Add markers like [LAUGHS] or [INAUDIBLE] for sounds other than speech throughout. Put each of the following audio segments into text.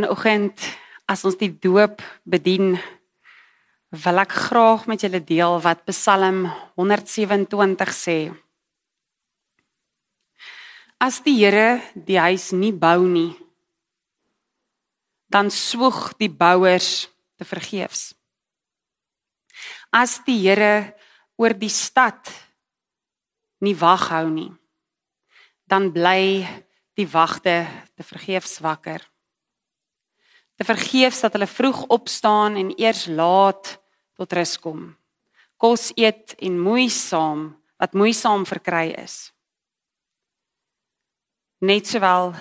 Vanoggend as ons die doop bedien, wil ek graag met julle deel wat Psalm 127 sê. As die Here die huis nie bou nie, dan swoeg die bouers te vergeefs. As die Here oor die stad nie wag hou nie, dan bly die wagte te vergeefs wakker te vergeefs dat hulle vroeg opstaan en eers laat tot rus kom. Kos eet en moeisaam wat moeisaam verkry is. Net sowel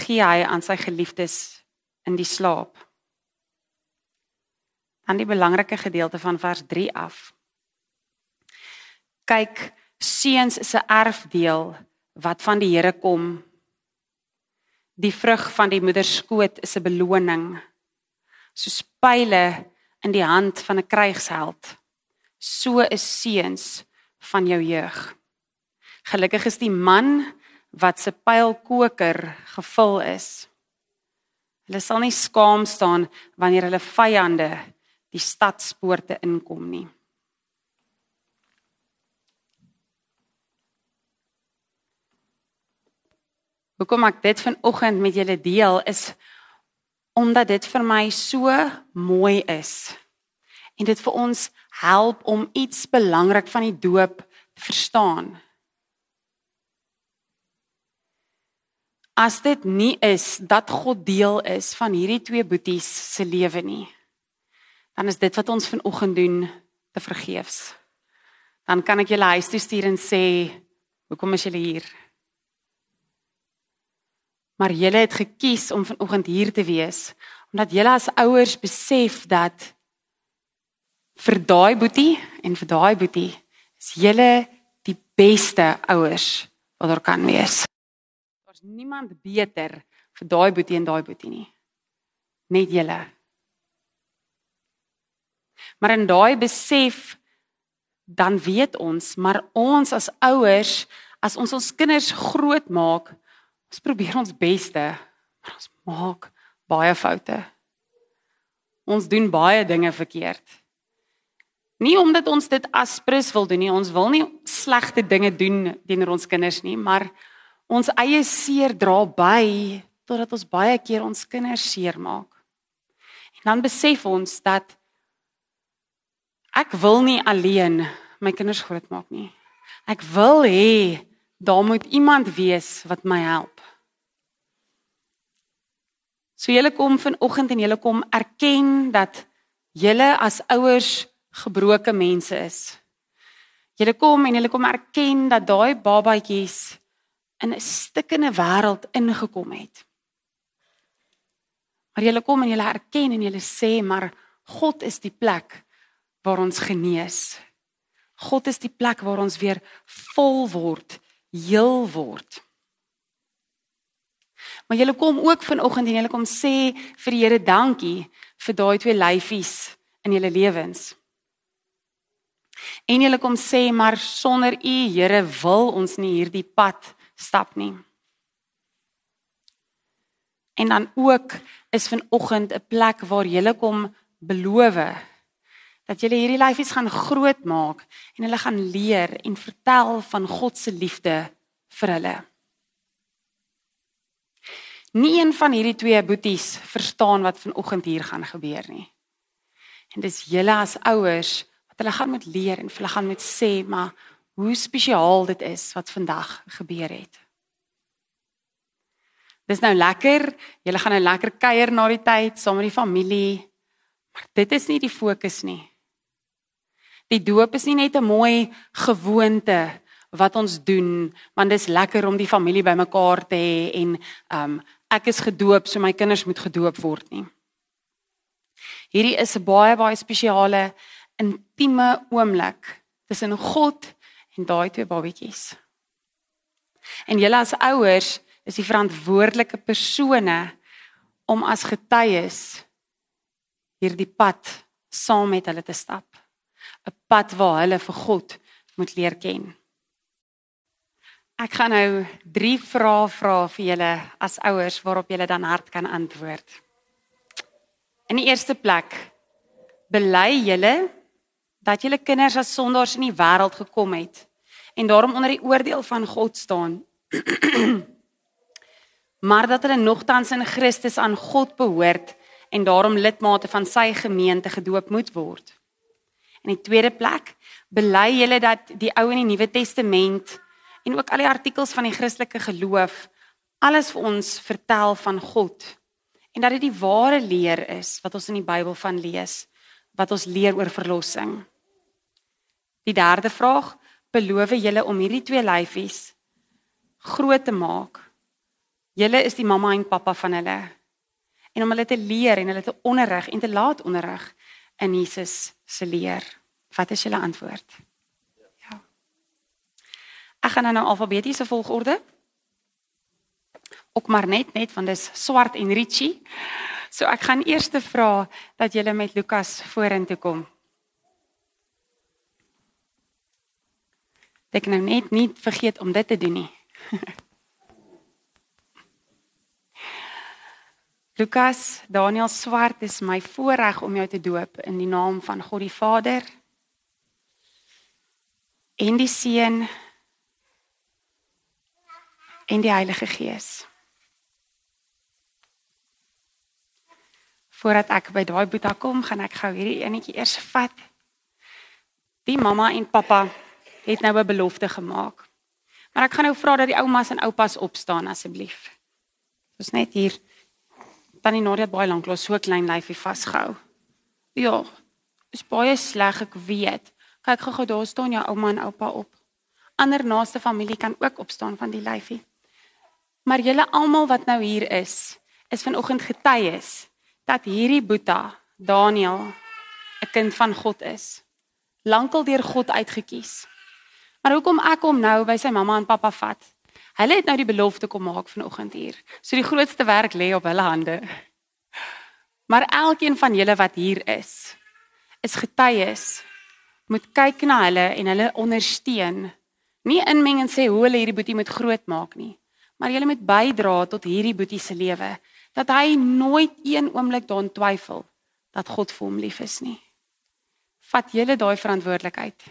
gee hy aan sy geliefdes in die slaap. Dan die belangrike gedeelte van vers 3 af. Kyk, seuns is 'n erfdeel wat van die Here kom Die vrug van die moeder skoot is 'n beloning. Soos pile in die hand van 'n krygsheld. So is seuns van jou jeug. Gelukkig is die man wat se pylkoker gevul is. Hulle sal nie skaam staan wanneer hulle vyande die stadspoorte inkom nie. Hoekom ek dit vanoggend met julle deel is omdat dit vir my so mooi is. En dit vir ons help om iets belangrik van die doop te verstaan. As dit nie is dat God deel is van hierdie twee boeties se lewe nie, dan is dit wat ons vanoggend doen te vergeefs. Dan kan ek julle huis toe stuur en sê, "Hoekom is julle hier?" Maar julle het gekies om vanoggend hier te wees omdat julle as ouers besef dat vir daai boetie en vir daai boetie is julle die beste ouers wat daar kan wees. Daar's niemand beter vir daai boetie en daai boetie nie. Net julle. Maar in daai besef dan weet ons, maar ons as ouers, as ons ons kinders grootmaak, Ons probeer ons beste, maar ons maak baie foute. Ons doen baie dinge verkeerd. Nie omdat ons dit aspres wil doen nie, ons wil nie slegte dinge doen teenoor ons kinders nie, maar ons eie seer dra by totdat ons baie keer ons kinders seermaak. En dan besef ons dat ek wil nie alleen my kinders grootmaak nie. Ek wil hê daar moet iemand wees wat my help. So julle kom vanoggend en julle kom erken dat julle as ouers gebroke mense is. Julle kom en julle kom erken dat daai babatjies in 'n stikkende wêreld ingekom het. Maar julle kom en julle erken en julle sê maar God is die plek waar ons genees. God is die plek waar ons weer vol word, heel word. Maar julle kom ook vanoggend en julle kom sê vir die Here dankie vir daai twee lyfies in julle lewens. En julle kom sê maar sonder U Here wil ons nie hierdie pad stap nie. En dan ook is vanoggend 'n plek waar julle kom beloof dat julle hierdie lyfies gaan grootmaak en hulle gaan leer en vertel van God se liefde vir hulle. Nie een van hierdie twee boeties verstaan wat vanoggend hier gaan gebeur nie. En dis julle as ouers wat hulle gaan moet leer en hulle gaan moet sê maar hoe spesiaal dit is wat vandag gebeur het. Dis nou lekker. Julle gaan nou lekker kuier na die tyd saam met die familie. Maar dit is nie die fokus nie. Die doop is nie net 'n mooi gewoonte wat ons doen want dit is lekker om die familie bymekaar te hê en um ek is gedoop, so my kinders moet gedoop word nie. Hierdie is 'n baie baie spesiale intieme oomblik tussen God en daai twee babatjies. En julle as ouers is die verantwoordelike persone om as getuies hierdie pad saam met hulle te stap. 'n Pad waar hulle vir God moet leer ken. Ek gaan nou 3 vrae vra vir julle as ouers waarop julle dan hard kan antwoord. In die eerste plek bely julle dat julle kinders as sondaars in die wêreld gekom het en daarom onder die oordeel van God staan. [CLEARS THROAT] maar dat hulle nogtans in Christus aan God behoort en daarom lidmate van sy gemeente gedoop moet word. In die tweede plek bely julle dat die Ou en die Nuwe Testament en ook al die artikels van die Christelike geloof alles vir ons vertel van God en dat dit die ware leer is wat ons in die Bybel van lees wat ons leer oor verlossing. Die derde vraag, beloof julle om hierdie twee lyfies groot te maak? Julle is die mamma en pappa van hulle. En om hulle te leer en hulle te onderrig en te laat onderrig in Jesus se leer. Wat is julle antwoord? Ek gaan nou alfabetiese volgorde ook maar net net want dis swart en Richie. So ek gaan eers te vra dat julle met Lukas vorentoe kom. Ek nou net nie vergeet om dit te doen nie. [LAUGHS] Lukas, Daniel Swart, is my voorreg om jou te doop in die naam van God die Vader en die Seun en die Heilige Gees. Voordat ek by daai boeta kom, gaan ek gou hierdie enetjie eers vat. Die mamma en pappa het nou 'n belofte gemaak. Maar ek gaan nou vra dat die oumas en oupas opstaan asseblief. Dis net hier. Tannie Nadia baie lank lank so klein lyfie vasgehou. Ja. Is baie sleg ek weet. Kyk gou-gou daar staan jou ouma en oupa op. Ander naaste familie kan ook opstaan van die lyfie. Maar julle almal wat nou hier is, is vanoggend getuies dat hierdie Boeta, Daniel, 'n kind van God is. Lankal deur God uitgekies. Maar hoekom ek hom nou by sy mamma en pappa vat? Hulle het nou die belofte kom maak vanoggend hier. So die grootste werk lê op hulle hande. Maar elkeen van julle wat hier is, is getuies. Moet kyk na hulle en hulle ondersteun. Nie inmeng en sê hoe hulle hierdie boetie moet grootmaak nie, maar julle moet bydra tot hierdie boetie se lewe dat hy nooit een oomblik daaraan twyfel dat God vir hom lief is nie. Vat julle daai verantwoordelikheid.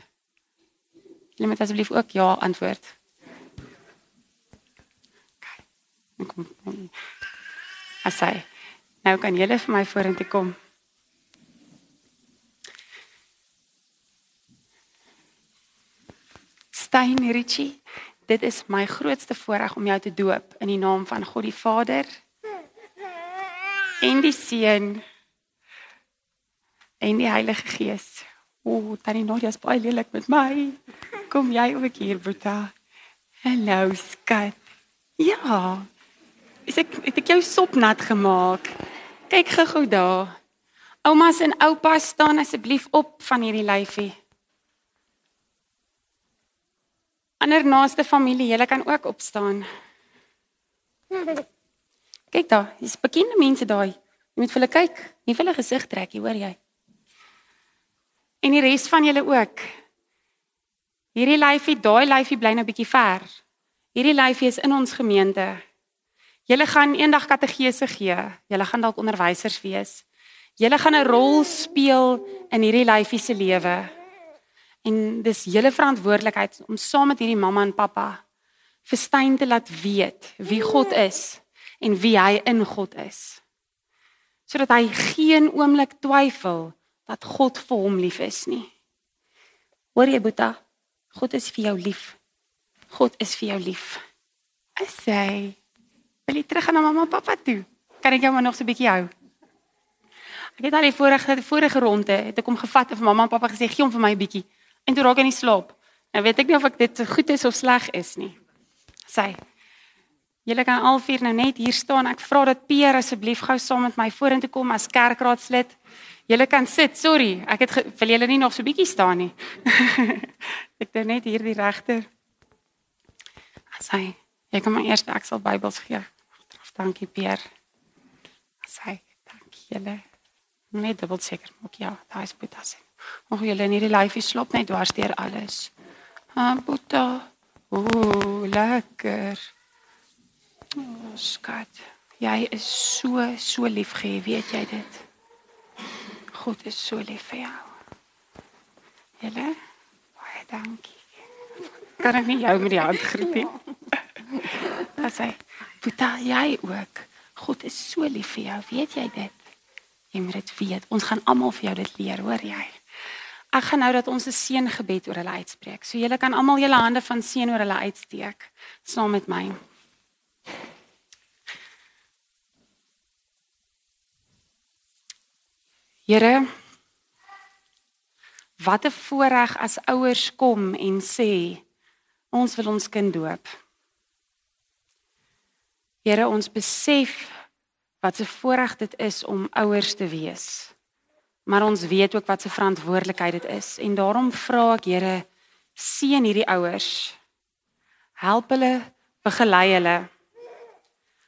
Julle moet asseblief ook ja antwoord. Kom. Asai. Nou kan julle vir my vorentoe kom. Stein Richie, dit is my grootste voorreg om jou te doop in die naam van God die Vader en die Seun en die Heilige Gees. O, oh, tannie Nadia is baie lelik met my. Kom jy ook hier, Boeta? Hallo, skat. Ja. Is ek het ek jou sop nat gemaak? Kyk gou-gou daar. Oumas en oupas staan asseblief op van hierdie lyfie. Ander naaste familie, julle kan ook opstaan. Kyk daar, dis bekende mense daai. Jy moet vir hulle kyk, nie vir hulle gesig trek nie, hoor jy? En die res van julle ook. Hierdie lyfie, daai lyfie bly nou bietjie ver. Hierdie lyfie is in ons gemeente. Julle gaan eendag kategese gee. Julle gaan dalk onderwysers wees. Julle gaan 'n rol speel in hierdie lyfie se lewe. En dis julle verantwoordelikheid om saam met hierdie mamma en pappa vir Stein te laat weet wie God is en wie hy in God is. Sodat hy geen oomblik twyfel dat God vir hom lief is nie. Hoor jy Boeta? God is vir jou lief. God is vir jou lief. Ek sê, wil jy terug gaan na mamma en pappa toe? Kan ek jou maar nog so 'n bietjie hou? Ek het al die vorige vorige ronde het ek hom gevat en vir mamma en pappa gesê gee hom vir my 'n bietjie. En toe raak hy in slaap. Nou weet ek nie of ek dit goed is of sleg is nie. Sê. Julle kan al vier nou net hier staan. Ek vra dat Pierre asseblief gou saam met my vorentoe kom as kerkraadslid. Julle kan sit. Sorry, ek het wil julle nie nog so bietjie staan nie. [LAUGHS] ek doen net hier die regter. Asai, ek kom eers ek sal Bybels gee. Agteraf, dankie Pierre. Asai, dankie julle. Net dubbel seker maak ja, daai is Boeta se. Mag julle in hierdie lyfie slop net dwars deur alles. Ah, Boeta. Ooh, lekker. Oh, skat. Jy is so so lief gehê, weet jy dit? God is so lief vir jou. Julle baie dankie. Kan ek nie jou met die hand groet nie? Dat sê, "Puta, jy ook. God is so lief vir jou. Weet jy dit?" Jy moet dit weet. Ons gaan almal vir jou dit leer, hoor jy? Ek gaan nou dat ons 'n seëngebed oor hulle uitspreek. So julle kan almal julle hande van seën oor hulle uitsteek saam met my. Here Wat 'n voorreg as ouers kom en sê ons wil ons kind doop. Here ons besef wat 'n voorreg dit is om ouers te wees. Maar ons weet ook wat 'n verantwoordelikheid dit is en daarom vra ek Here seën hierdie ouers. Help hulle, begelei hulle.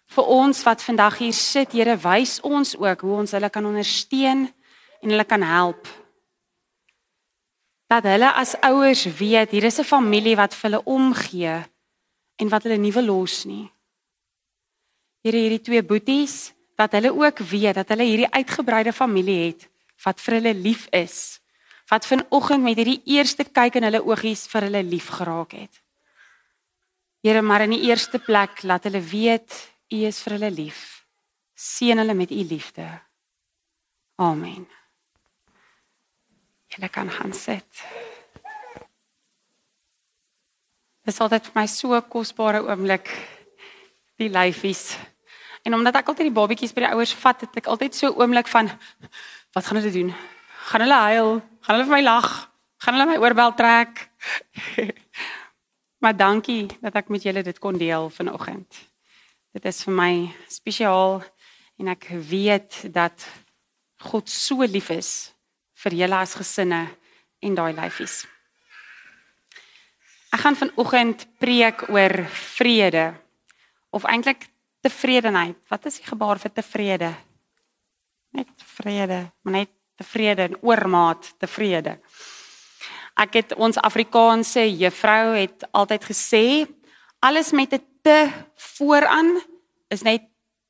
Vir ons wat vandag hier sit, Here, wys ons ook hoe ons hulle kan ondersteun en hulle kan help. Dat hulle as ouers weet hier is 'n familie wat vir hulle omgee en wat hulle nie wil los nie. Here hierdie twee boeties dat hulle ook weet dat hulle hierdie uitgebreide familie het wat vir hulle lief is. Wat vanoggend met hierdie eerste kyk in hulle oogies vir hulle lief geraak het. Here, maar in die eerste plek laat hulle weet U is vir hulle lief. Seën hulle met U liefde. Amen. Julle kan gaan sit. Dit is altyd vir my so kosbare oomblik die lyfies. En omdat ek altyd die babatjies by die ouers vat, het ek altyd so 'n oomblik van wat gaan hulle doen? Gaan hulle huil? Gaan hulle vir my lag? Gaan hulle my oorbel trek? [LAUGHS] maar dankie dat ek met julle dit kon deel vanoggend. Dit is vir my spesiaal en ek weet dat God so lief is vir julle as gesinne en daai lyfies. Ek gaan vanoggend preek oor vrede of eintlik tevredenheid. Wat is die gebaar vir tevrede? Net vrede, maar net tevrede en oormaat tevrede. Ek het ons Afrikaanse juffrou het altyd gesê alles met 'n te vooraan is net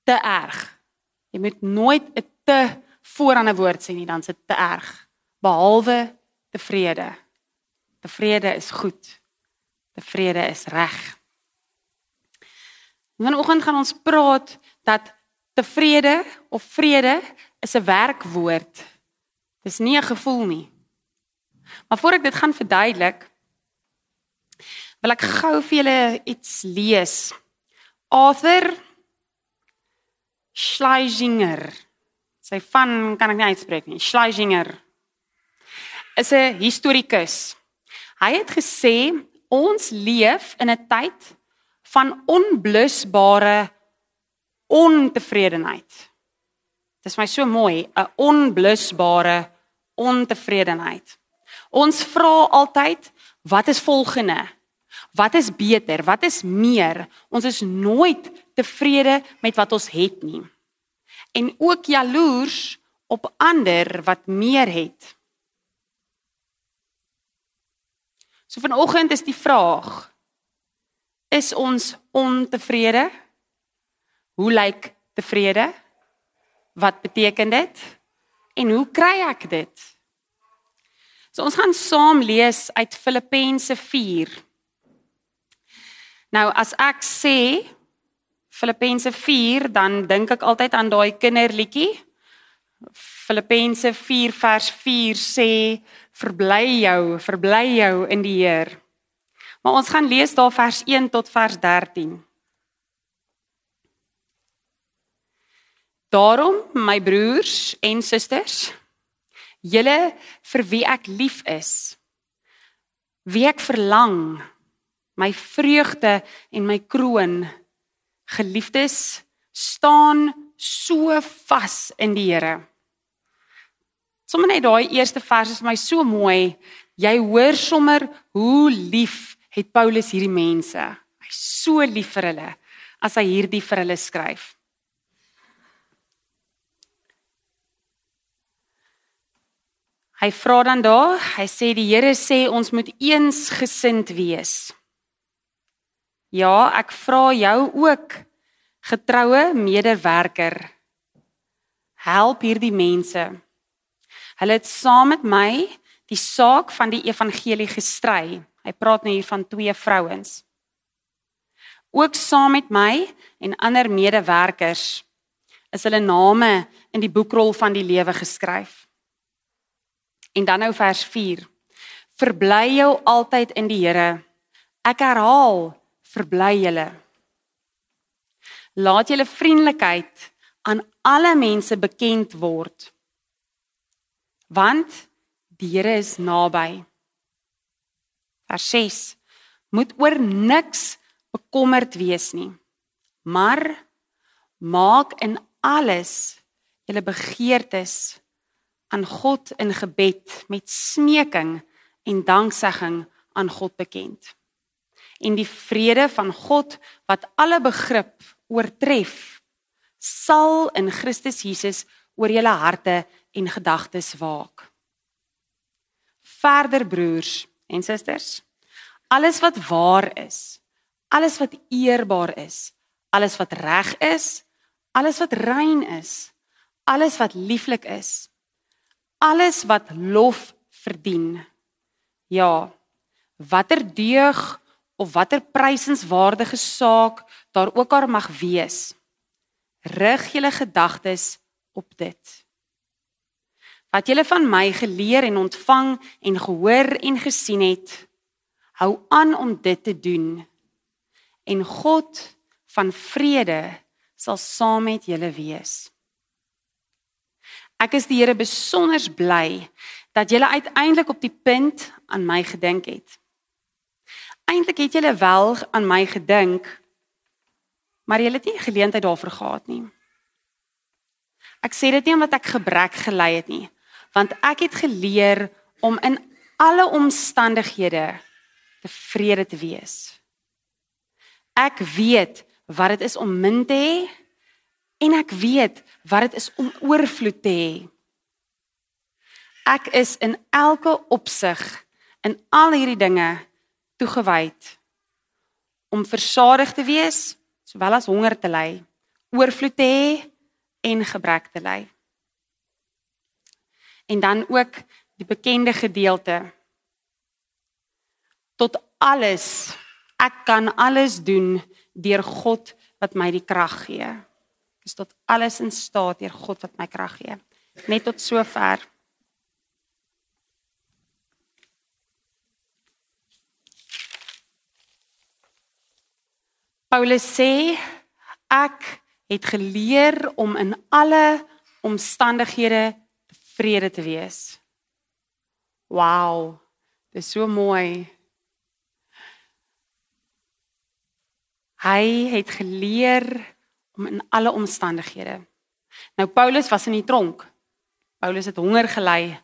te erg. Jy moet nooit 'n te vooraan 'n woord sê nie, dan is dit te erg. Behalwe tevrede. Tevrede is goed. Tevrede is reg. Vanoggend gaan ons praat dat tevrede of vrede is 'n werkwoord. Dis nie 'n gevoel nie. Maar voor ek dit gaan verduidelik, wil ek gou vir julle iets lees. Arthur Schlesinger. Sy van kan ek nie uitspreek nie. Schlesinger is 'n historikus. Hy het gesê ons leef in 'n tyd van onblusbare ontevredenheid. Dit is my so mooi, 'n onblusbare ontevredenheid. Ons vra altyd, wat is volgende? Wat is beter? Wat is meer? Ons is nooit tevrede met wat ons het nie. En ook jaloers op ander wat meer het. So vanoggend is die vraag: Is ons ontevrede? Hoe lyk tevrede? Wat beteken dit? En hoe kry ek dit? So ons gaan saam lees uit Filippense 4. Nou as ek sê Filippense 4, dan dink ek altyd aan daai kinderliedjie. Filippense 4 vers 4 sê verbly jou, verbly jou in die Here. Maar ons gaan lees daar vers 1 tot vers 13. Daarom, my broers en susters, julle vir wie ek lief is, wie ek verlang, my vreugde en my kroon, geliefdes, staan so vas in die Here. Sommige net daai eerste vers is vir my so mooi. Jy hoor sommer hoe lief het Paulus hierdie mense. Hy's so lief vir hulle as hy hierdie vir hulle skryf. Hy vra dan daar, hy sê die Here sê ons moet eensgesind wees. Ja, ek vra jou ook getroue medewerker. Help hierdie mense. Hulle het saam met my die saak van die evangelie gestry. Hy praat nou hier van twee vrouens. Ook saam met my en ander medewerkers is hulle name in die boekrol van die lewe geskryf. En dan nou vers 4. Verbly jou altyd in die Here. Ek herhaal, verbly julle. Laat julle vriendelikheid aan alle mense bekend word. Want die Here is naby. Vers 6. Moet oor niks bekommerd wees nie. Maar maak in alles julle begeertes aan God in gebed met smeking en danksegging aan God bekend. En die vrede van God wat alle begrip oortref, sal in Christus Jesus oor julle harte en gedagtes waak. Verder broers en susters, alles wat waar is, alles wat eerbaar is, alles wat reg is, alles wat rein is, alles wat lieflik is, alles wat lof verdien. Ja, watter deug of watter prysenswaardige saak daar ook al mag wees, rig julle gedagtes op dit. Wat julle van my geleer en ontvang en gehoor en gesien het, hou aan om dit te doen. En God van vrede sal saam met julle wees. Ek is die Here besonder bly dat julle uiteindelik op die punt aan my gedink het. Eintlik het julle wel aan my gedink, maar julle het nie geleentheid daarvoor gehad nie. Ek sê dit nie omdat ek gebrek gelei het nie, want ek het geleer om in alle omstandighede tevrede te wees. Ek weet wat dit is om min te hê en ek weet wat dit is om oorvloed te hê. Ek is in elke opsig in al hierdie dinge toegewyd om versadig te wees sowel as honger te ly, oorvloed te hê en gebrek te ly. En dan ook die bekende gedeelte tot alles ek kan alles doen deur God wat my die krag gee is tot alles in staat deur God wat my krag gee. Net tot sover. Paulus sê ek het geleer om in alle omstandighede tevrede te wees. Wow. Dis so mooi. Hy het geleer om in alle omstandighede. Nou Paulus was in die tronk. Paulus het honger gely.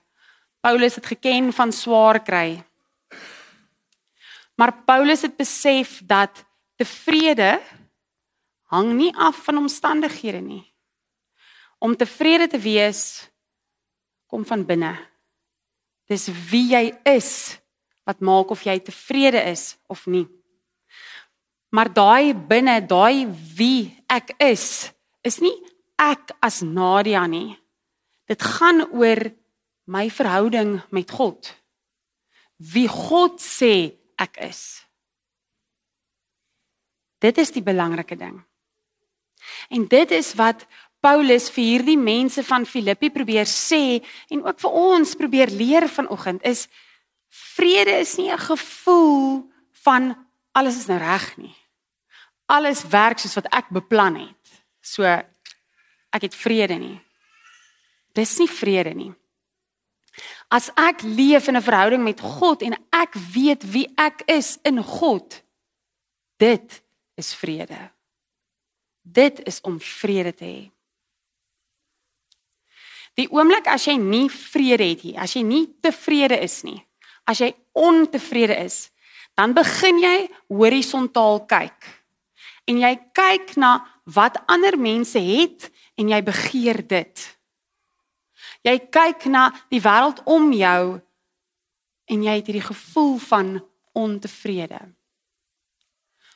Paulus het geken van swaar kry. Maar Paulus het besef dat tevrede hang nie af van omstandighede nie. Om tevrede te wees kom van binne. Dis wie jy is wat maak of jy tevrede is of nie. Maar daai binne, daai wie ek is, is nie ek as Nadia nie. Dit gaan oor my verhouding met God. Wie God sê ek is. Dit is die belangrike ding. En dit is wat Paulus vir hierdie mense van Filippi probeer sê en ook vir ons probeer leer vanoggend is vrede is nie 'n gevoel van alles is nou reg nie alles werk soos wat ek beplan het. So ek het vrede nie. Dis nie vrede nie. As ek leef in 'n verhouding met God en ek weet wie ek is in God, dit is vrede. Dit is om vrede te hê. Die oomblik as jy nie vrede het nie, as jy nie tevrede is nie, as jy ontevrede is, dan begin jy horisontaal kyk en jy kyk na wat ander mense het en jy begeer dit. Jy kyk na die wêreld om jou en jy het hierdie gevoel van ontevrede.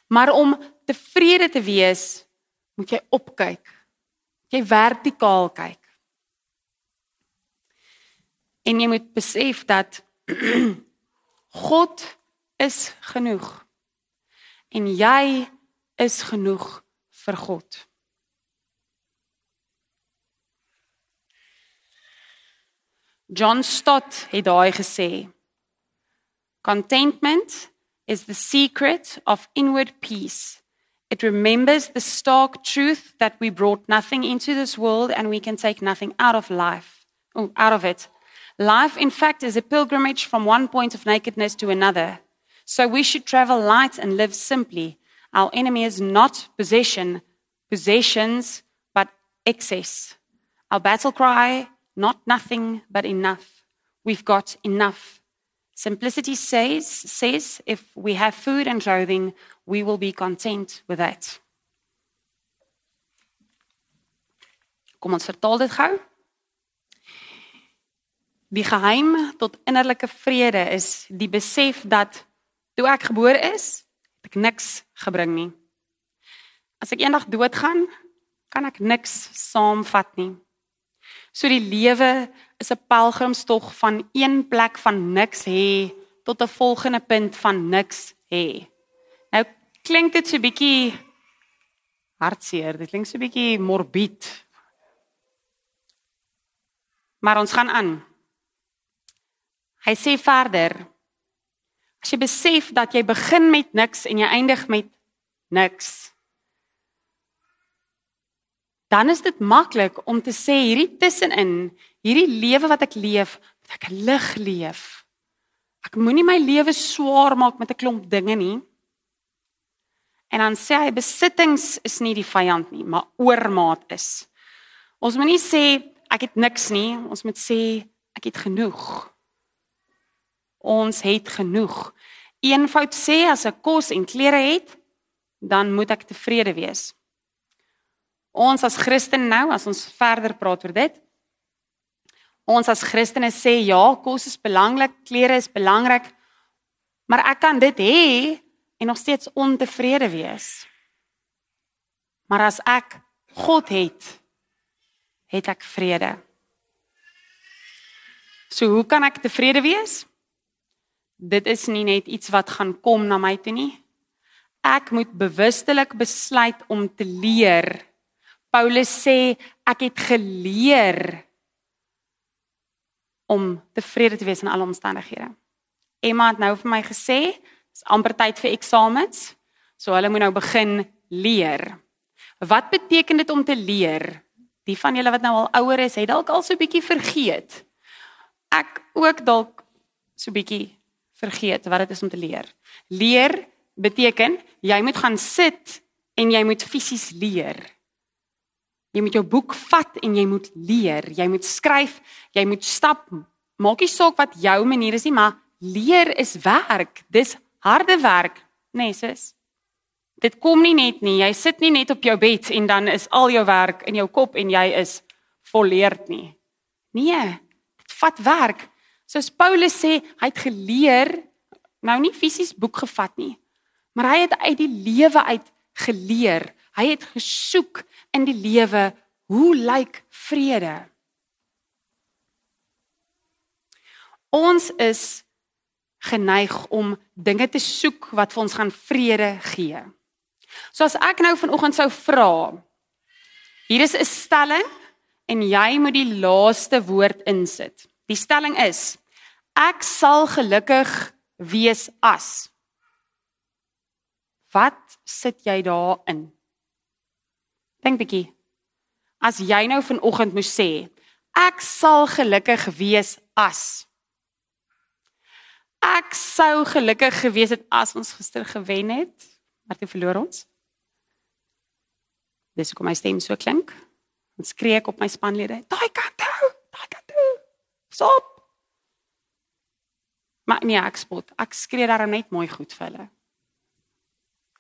Maar om tevrede te wees, moet jy opkyk. Jy vertikaal kyk. En jy moet besef dat [CLEARS THROAT] God is genoeg. En jy is genoeg vir God. John Stott het daai gesê: Contentment is the secret of inward peace. It remembers the stark truth that we brought nothing into this world and we can take nothing out of life, oh, out of it. Life, in fact, is a pilgrimage from one point of nakedness to another. So we should travel light and live simply. Our enemy is not possession, possessions, but excess. Our battle cry, not nothing, but enough. We've got enough. Simplicity says, says if we have food and clothing, we will be content with that. Kom ons vertaal dit gou. Die geheim tot innerlike vrede is die besef dat toe ek gebore is, het ek niks gebring nie. As ek eendag doodgaan, kan ek niks saamvat nie. So die lewe is 'n pelgrimstog van een plek van niks hê tot 'n volgende punt van niks hê. Nou klink dit so bietjie hartseer, dit klink so bietjie morbied. Maar ons gaan aan. Hy sê verder: As jy besef dat jy begin met niks en jy eindig met niks, dan is dit maklik om te sê hierdie tussenin, hierdie lewe wat ek leef, moet ek lig leef. Ek moenie my lewe swaar maak met 'n klomp dinge nie. En dan sê hy besittings is nie die vyand nie, maar oormaat is. Ons moenie sê ek het niks nie, ons moet sê ek het genoeg. Ons het genoeg. Eenvoud sê as ek kos en klere het, dan moet ek tevrede wees. Ons as Christen nou, as ons verder praat oor dit. Ons as Christene sê ja, kos is belangrik, klere is belangrik. Maar ek kan dit hê en nog steeds ontevrede wees. Maar as ek God het, het ek vrede. So hoe kan ek tevrede wees? Dit is nie net iets wat gaan kom na my toe nie. Ek moet bewustelik besluit om te leer Paulus sê ek het geleer om tevrede te wees in alle omstandighede. Emma het nou vir my gesê, dis amper tyd vir eksamens. So hulle moet nou begin leer. Wat beteken dit om te leer? Die van julle wat nou al ouer is, het dalk al so 'n bietjie vergeet. Ek ook dalk so 'n bietjie vergeet wat dit is om te leer. Leer beteken jy moet gaan sit en jy moet fisies leer. Jy moet jou boek vat en jy moet leer. Jy moet skryf, jy moet stap. Maak nie saak wat jou manier is nie, maar leer is werk. Dis harde werk, nee sis. Dit kom nie net nie. Jy sit nie net op jou bed en dan is al jou werk in jou kop en jy is volleerd nie. Nee, dit vat werk. Soos Paulus sê, hy het geleer, nou nie fisies boek gevat nie, maar hy het uit die lewe uit geleer. Hy het gesoek in die lewe, hoe lyk vrede? Ons is geneig om dinge te soek wat vir ons gaan vrede gee. So as ek nou vanoggend sou vra, hier is 'n stelling en jy moet die laaste woord insit. Die stelling is: Ek sal gelukkig wees as. Wat sit jy daarin? Dink bietjie. As jy nou vanoggend moes sê, ek sal gelukkig wees as ek sou gelukkig gewees het as ons gister gewen het, maar toe verloor ons. Dis hoekom my stem so klink. Ons skree ek op my spanlede, daai kant toe. Stop. Maar nee, ek spot. Ek skree daarom net mooi goed vir hulle.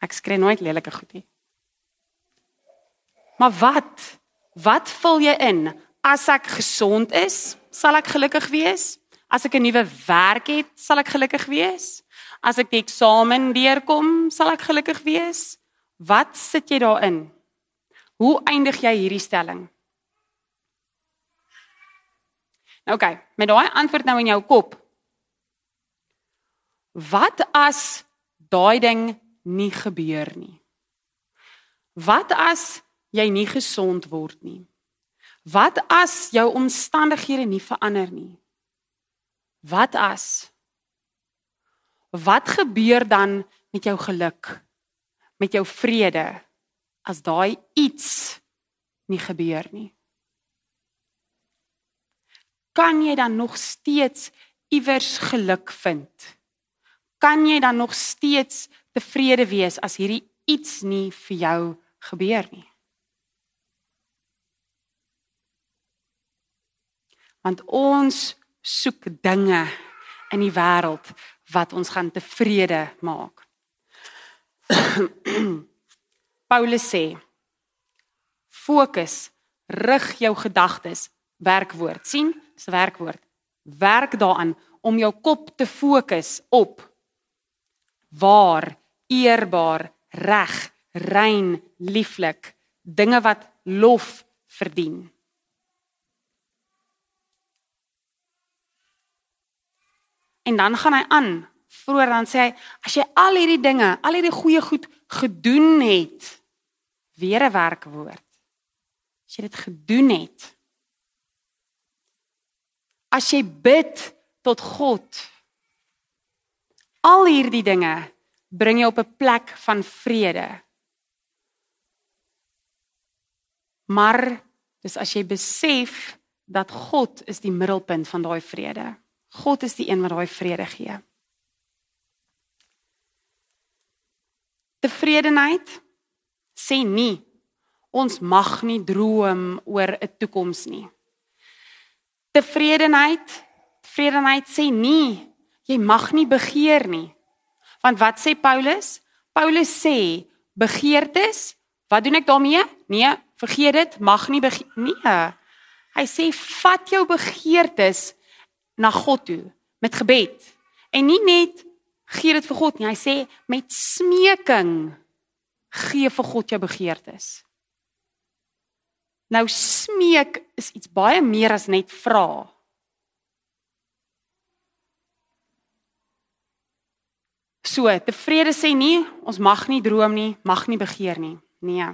Ek skree nooit lelike goed nie. Maar wat? Wat vul jy in? As ek gesond is, sal ek gelukkig wees. As ek 'n nuwe werk het, sal ek gelukkig wees. As ek die eksamen deurkom, sal ek gelukkig wees. Wat sit jy daarin? Hoe eindig jy hierdie stelling? Nou okay, met daai antwoord nou in jou kop. Wat as daai ding nie gebeur nie? Wat as jy nie gesond word nie? Wat as jou omstandighede nie verander nie? Wat as Wat gebeur dan met jou geluk? Met jou vrede as daai iets nie gebeur nie? Kan jy dan nog steeds iewers geluk vind? Kan jy dan nog steeds tevrede wees as hierdie iets nie vir jou gebeur nie? Want ons soek dinge in die wêreld wat ons gaan tevrede maak. [CLEARS THROAT] Paulus sê: Fokus, rig jou gedagtes, werkwoord. sien, dis werkwoord. Werk daaraan om jou kop te fokus op waar, eerbaar, reg, rein, lieflik, dinge wat lof verdien. En dan gaan hy aan. Vroeger dan sê hy as jy al hierdie dinge, al hierdie goeie goed gedoen het, weer 'n werkwoord. As jy dit gedoen het. As jy bid tot God. Al hierdie dinge bring jou op 'n plek van vrede. Maar dis as jy besef dat God is die middelpunt van daai vrede. God is die een wat daai vrede gee. Tevredenheid sê nie ons mag nie droom oor 'n toekoms nie. Tevredenheid, tevredenheid sê nie jy mag nie begeer nie. Want wat sê Paulus? Paulus sê begeertes, wat doen ek daarmee? Nee, vergeet dit, mag nie begeer nee. Hy sê vat jou begeertes na God toe met gebed. En nie net gee dit vir God nie, hy sê met smeking gee vir God jou begeertes. Nou smeek is iets baie meer as net vra. So, tevrede sê nie ons mag nie droom nie, mag nie begeer nie. Nee.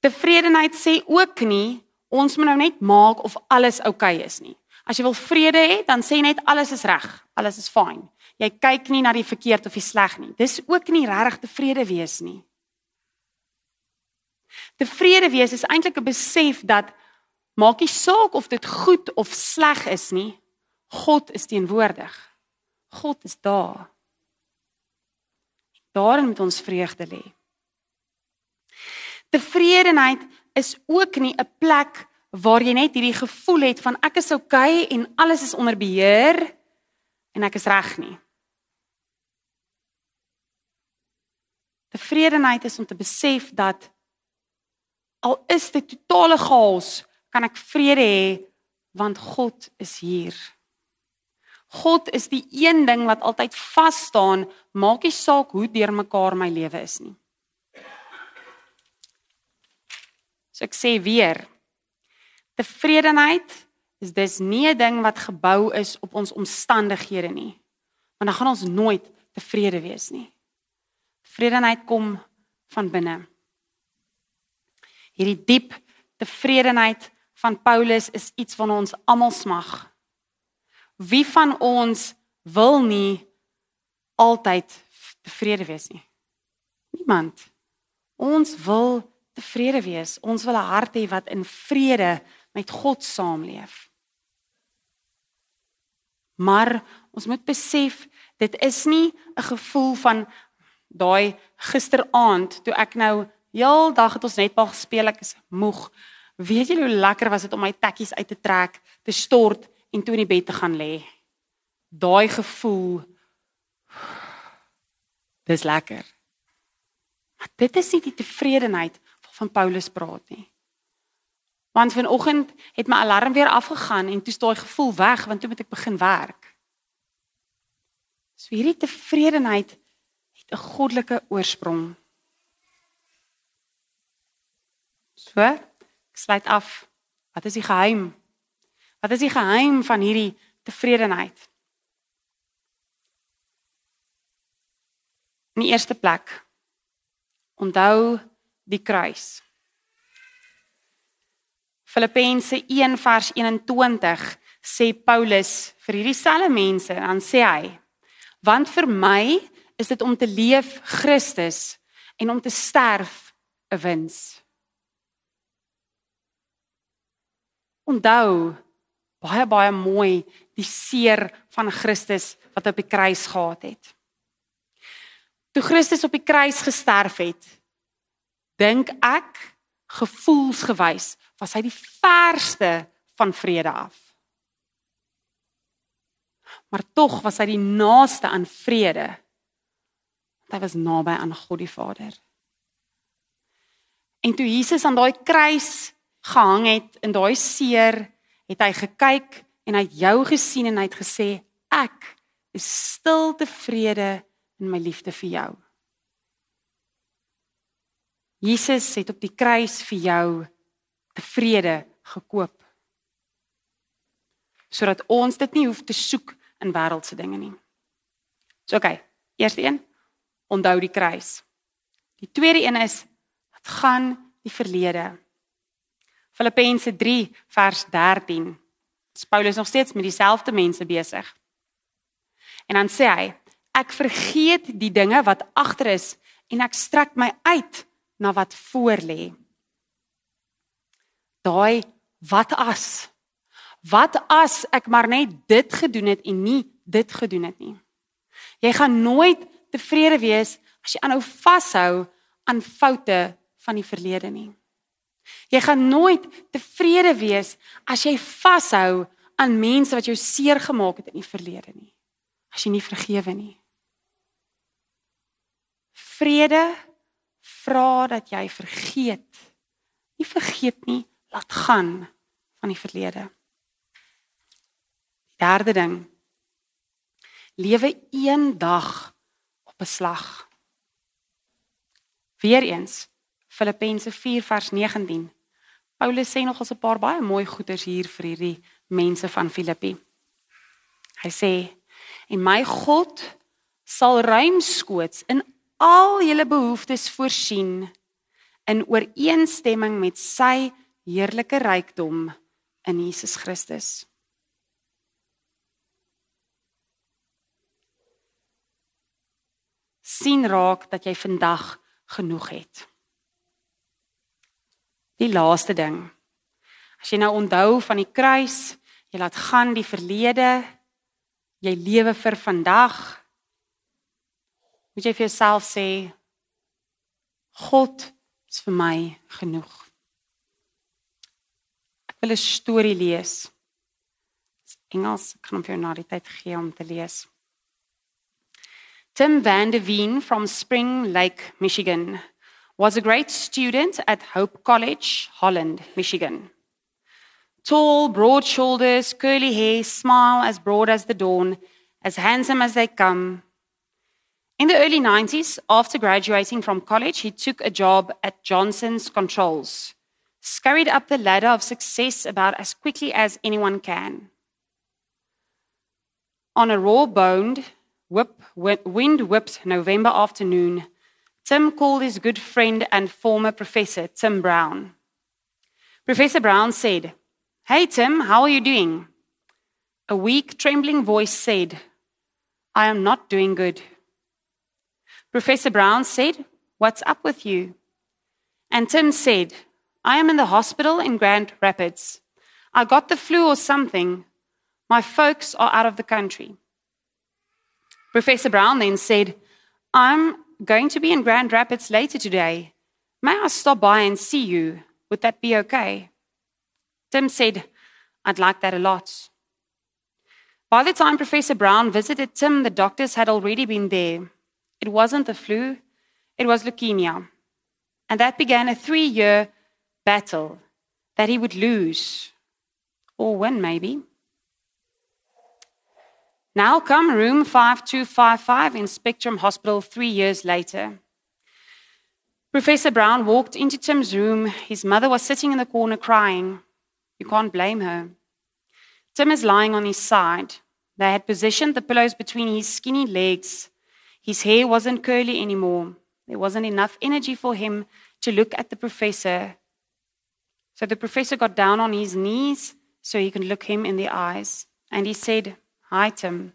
Tevredenheid sê ook nie ons moet nou net maak of alles oukei okay is nie. As jy wil vrede hê, dan sê net alles is reg, alles is fyn. Jy kyk nie na die verkeerd of die sleg nie. Dis ook nie regtig tevrede wees nie. Tevrede wees is eintlik 'n besef dat maak nie saak of dit goed of sleg is nie, God is teenwoordig. God is daar. Daarin moet ons vreugde lê. Tevredenheid is ook nie 'n plek waar jy net hierdie gevoel het van ek is oukei okay en alles is onder beheer en ek is reg nie. Tevredenheid is om te besef dat al is dit totale chaos, kan ek vrede hê want God is hier. God is die een ding wat altyd vas staan, maak nie saak hoe deurmekaar my lewe is nie. So ek sê weer, Tevredenheid is dis nie 'n ding wat gebou is op ons omstandighede nie. Want dan gaan ons nooit tevrede wees nie. Tevredenheid kom van binne. Hierdie diep tevredenheid van Paulus is iets wat ons almal smag. Wie van ons wil nie altyd tevrede wees nie? Niemand. Ons wil tevrede wees. Ons wil 'n hart hê wat in vrede met God saamleef. Maar ons moet besef dit is nie 'n gevoel van daai gisteraand toe ek nou heeldag het ons netbal gespeel ek is moeg. Weet jy hoe lekker was dit om my tekkies uit te trek, te stort en toe in die bed te gaan lê. Daai gevoel dis lekker. Maar dit is nie die tevredenheid van Paulus praat nie. Want vanoggend het my alarm weer afgegaan en toe is daai gevoel weg want toe moet ek begin werk. So hierdie tevredenheid het 'n goddelike oorsprong. So, ek sluit af. Wat is die geheim? Wat is die geheim van hierdie tevredenheid? In die eerste plek onthou die kruis. Filippense 1 vers 21 sê Paulus vir hierdie selfe mense en dan sê hy: Want vir my is dit om te leef Christus en om te sterf 'n wins. Onthou baie baie mooi die seer van Christus wat op die kruis gehad het. Toe Christus op die kruis gesterf het, dink ek gevoelsgewys was hy die verste van vrede af. Maar tog was hy die naaste aan vrede. Want hy was naby aan God die Vader. En toe Jesus aan daai kruis gehang het in daai seer, het hy gekyk en hy het jou gesien en hy het gesê ek is stil tevrede in my liefde vir jou. Jesus het op die kruis vir jou tevrede gekoop. Sodat ons dit nie hoef te soek in wêreldse dinge nie. So oké, okay, eerste een, onthou die kruis. Die tweede een is wat gaan die verlede. Filippense 3 vers 13. Dis Paulus nog steeds met dieselfde mense besig. En dan sê hy, ek vergeet die dinge wat agter is en ek strek my uit na wat voor lê. Daai wat as wat as ek maar net dit gedoen het en nie dit gedoen het nie. Jy gaan nooit tevrede wees as jy aanhou vashou aan foute van die verlede nie. Jy gaan nooit tevrede wees as jy vashou aan mense wat jou seer gemaak het in die verlede nie. As jy nie vergewe nie. Vrede vra dat jy vergeet. Nie vergeet nie, laat gaan van die verlede. Derde ding. Lewe een dag op 'n slag. Weereens Filippense 4 vers 19. Paulus sê nog 'n paar baie mooi goeders hier vir hierdie mense van Filippi. Hy sê en my God sal ruimskoots in al julle behoeftes voorsien in ooreenstemming met sy heerlike rykdom in Jesus Christus. sien raak dat jy vandag genoeg het. Die laaste ding. As jy nou onthou van die kruis, jy laat gaan die verlede, jy lewe vir vandag. Moet jy vir jouself sê God is vir my genoeg. Ek wil 'n storie lees. Engels kan op jou na die tyd gee om te lees. Tim Van der Veen from Spring Lake, Michigan, was a great student at Hope College, Holland, Michigan. Tall, broad shoulders, curly hair, smile as broad as the dawn, as handsome as they come. In the early 90s, after graduating from college, he took a job at Johnson's Controls, scurried up the ladder of success about as quickly as anyone can. On a raw boned, whip, wind whipped November afternoon, Tim called his good friend and former professor, Tim Brown. Professor Brown said, Hey, Tim, how are you doing? A weak, trembling voice said, I am not doing good. Professor Brown said, What's up with you? And Tim said, I am in the hospital in Grand Rapids. I got the flu or something. My folks are out of the country. Professor Brown then said, I'm going to be in Grand Rapids later today. May I stop by and see you? Would that be okay? Tim said, I'd like that a lot. By the time Professor Brown visited Tim, the doctors had already been there. It wasn't the flu, it was leukemia. And that began a three year battle that he would lose, or win, maybe. Now come room 5255 in Spectrum Hospital three years later. Professor Brown walked into Tim's room. His mother was sitting in the corner crying. You can't blame her. Tim is lying on his side. They had positioned the pillows between his skinny legs. His hair wasn't curly anymore. There wasn't enough energy for him to look at the professor. So the professor got down on his knees so he could look him in the eyes. And he said, Hi, Tim.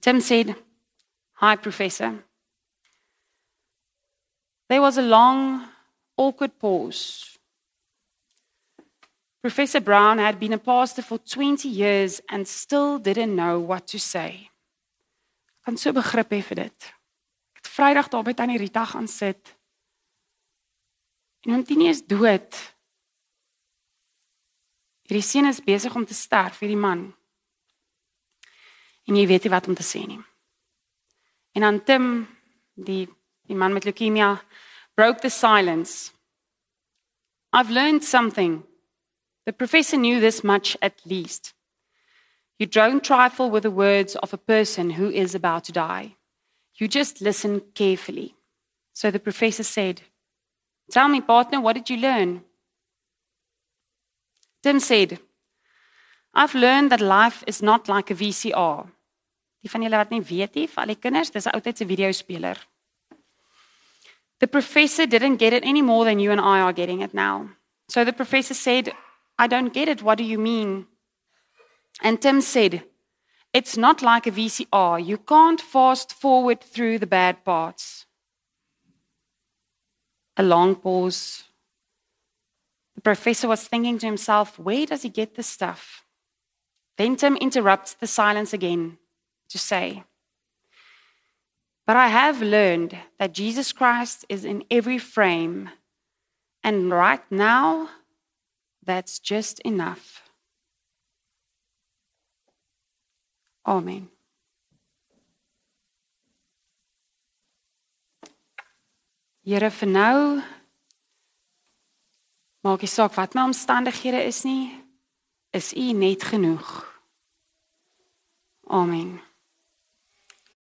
Tim said, Hi, Professor. There was a long, awkward pause. Professor Brown had been a pastor for 20 years and still didn't know what to say. Kan so begrip hê vir dit. Ek het Vrydag daar by tannie Rita gaan sit. En hom tien is dood. Hierdie seun is besig om te sterf, hierdie man. En jy weet nie wat om te sê nie. En dan Tim, die die man met leukemia, broke the silence. I've learned something. The professor knew this much at least. You don't trifle with the words of a person who is about to die. You just listen carefully. So the professor said, Tell me, partner, what did you learn? Tim said, I've learned that life is not like a VCR. Die van julle wat nie weet nie, vir al die kinders, dis 'n oudtydse videospeler. The professor didn't get it any more than you and I are getting it now. So the professor said, I don't get it. What do you mean? And Tim said, It's not like a VCR. You can't fast forward through the bad parts. A long pause. The professor was thinking to himself, Where does he get this stuff? Then Tim interrupts the silence again to say, But I have learned that Jesus Christ is in every frame. And right now, that's just enough. Amen. Here vir nou maak nie saak wat my omstandighede is nie, is U net genoeg. Amen.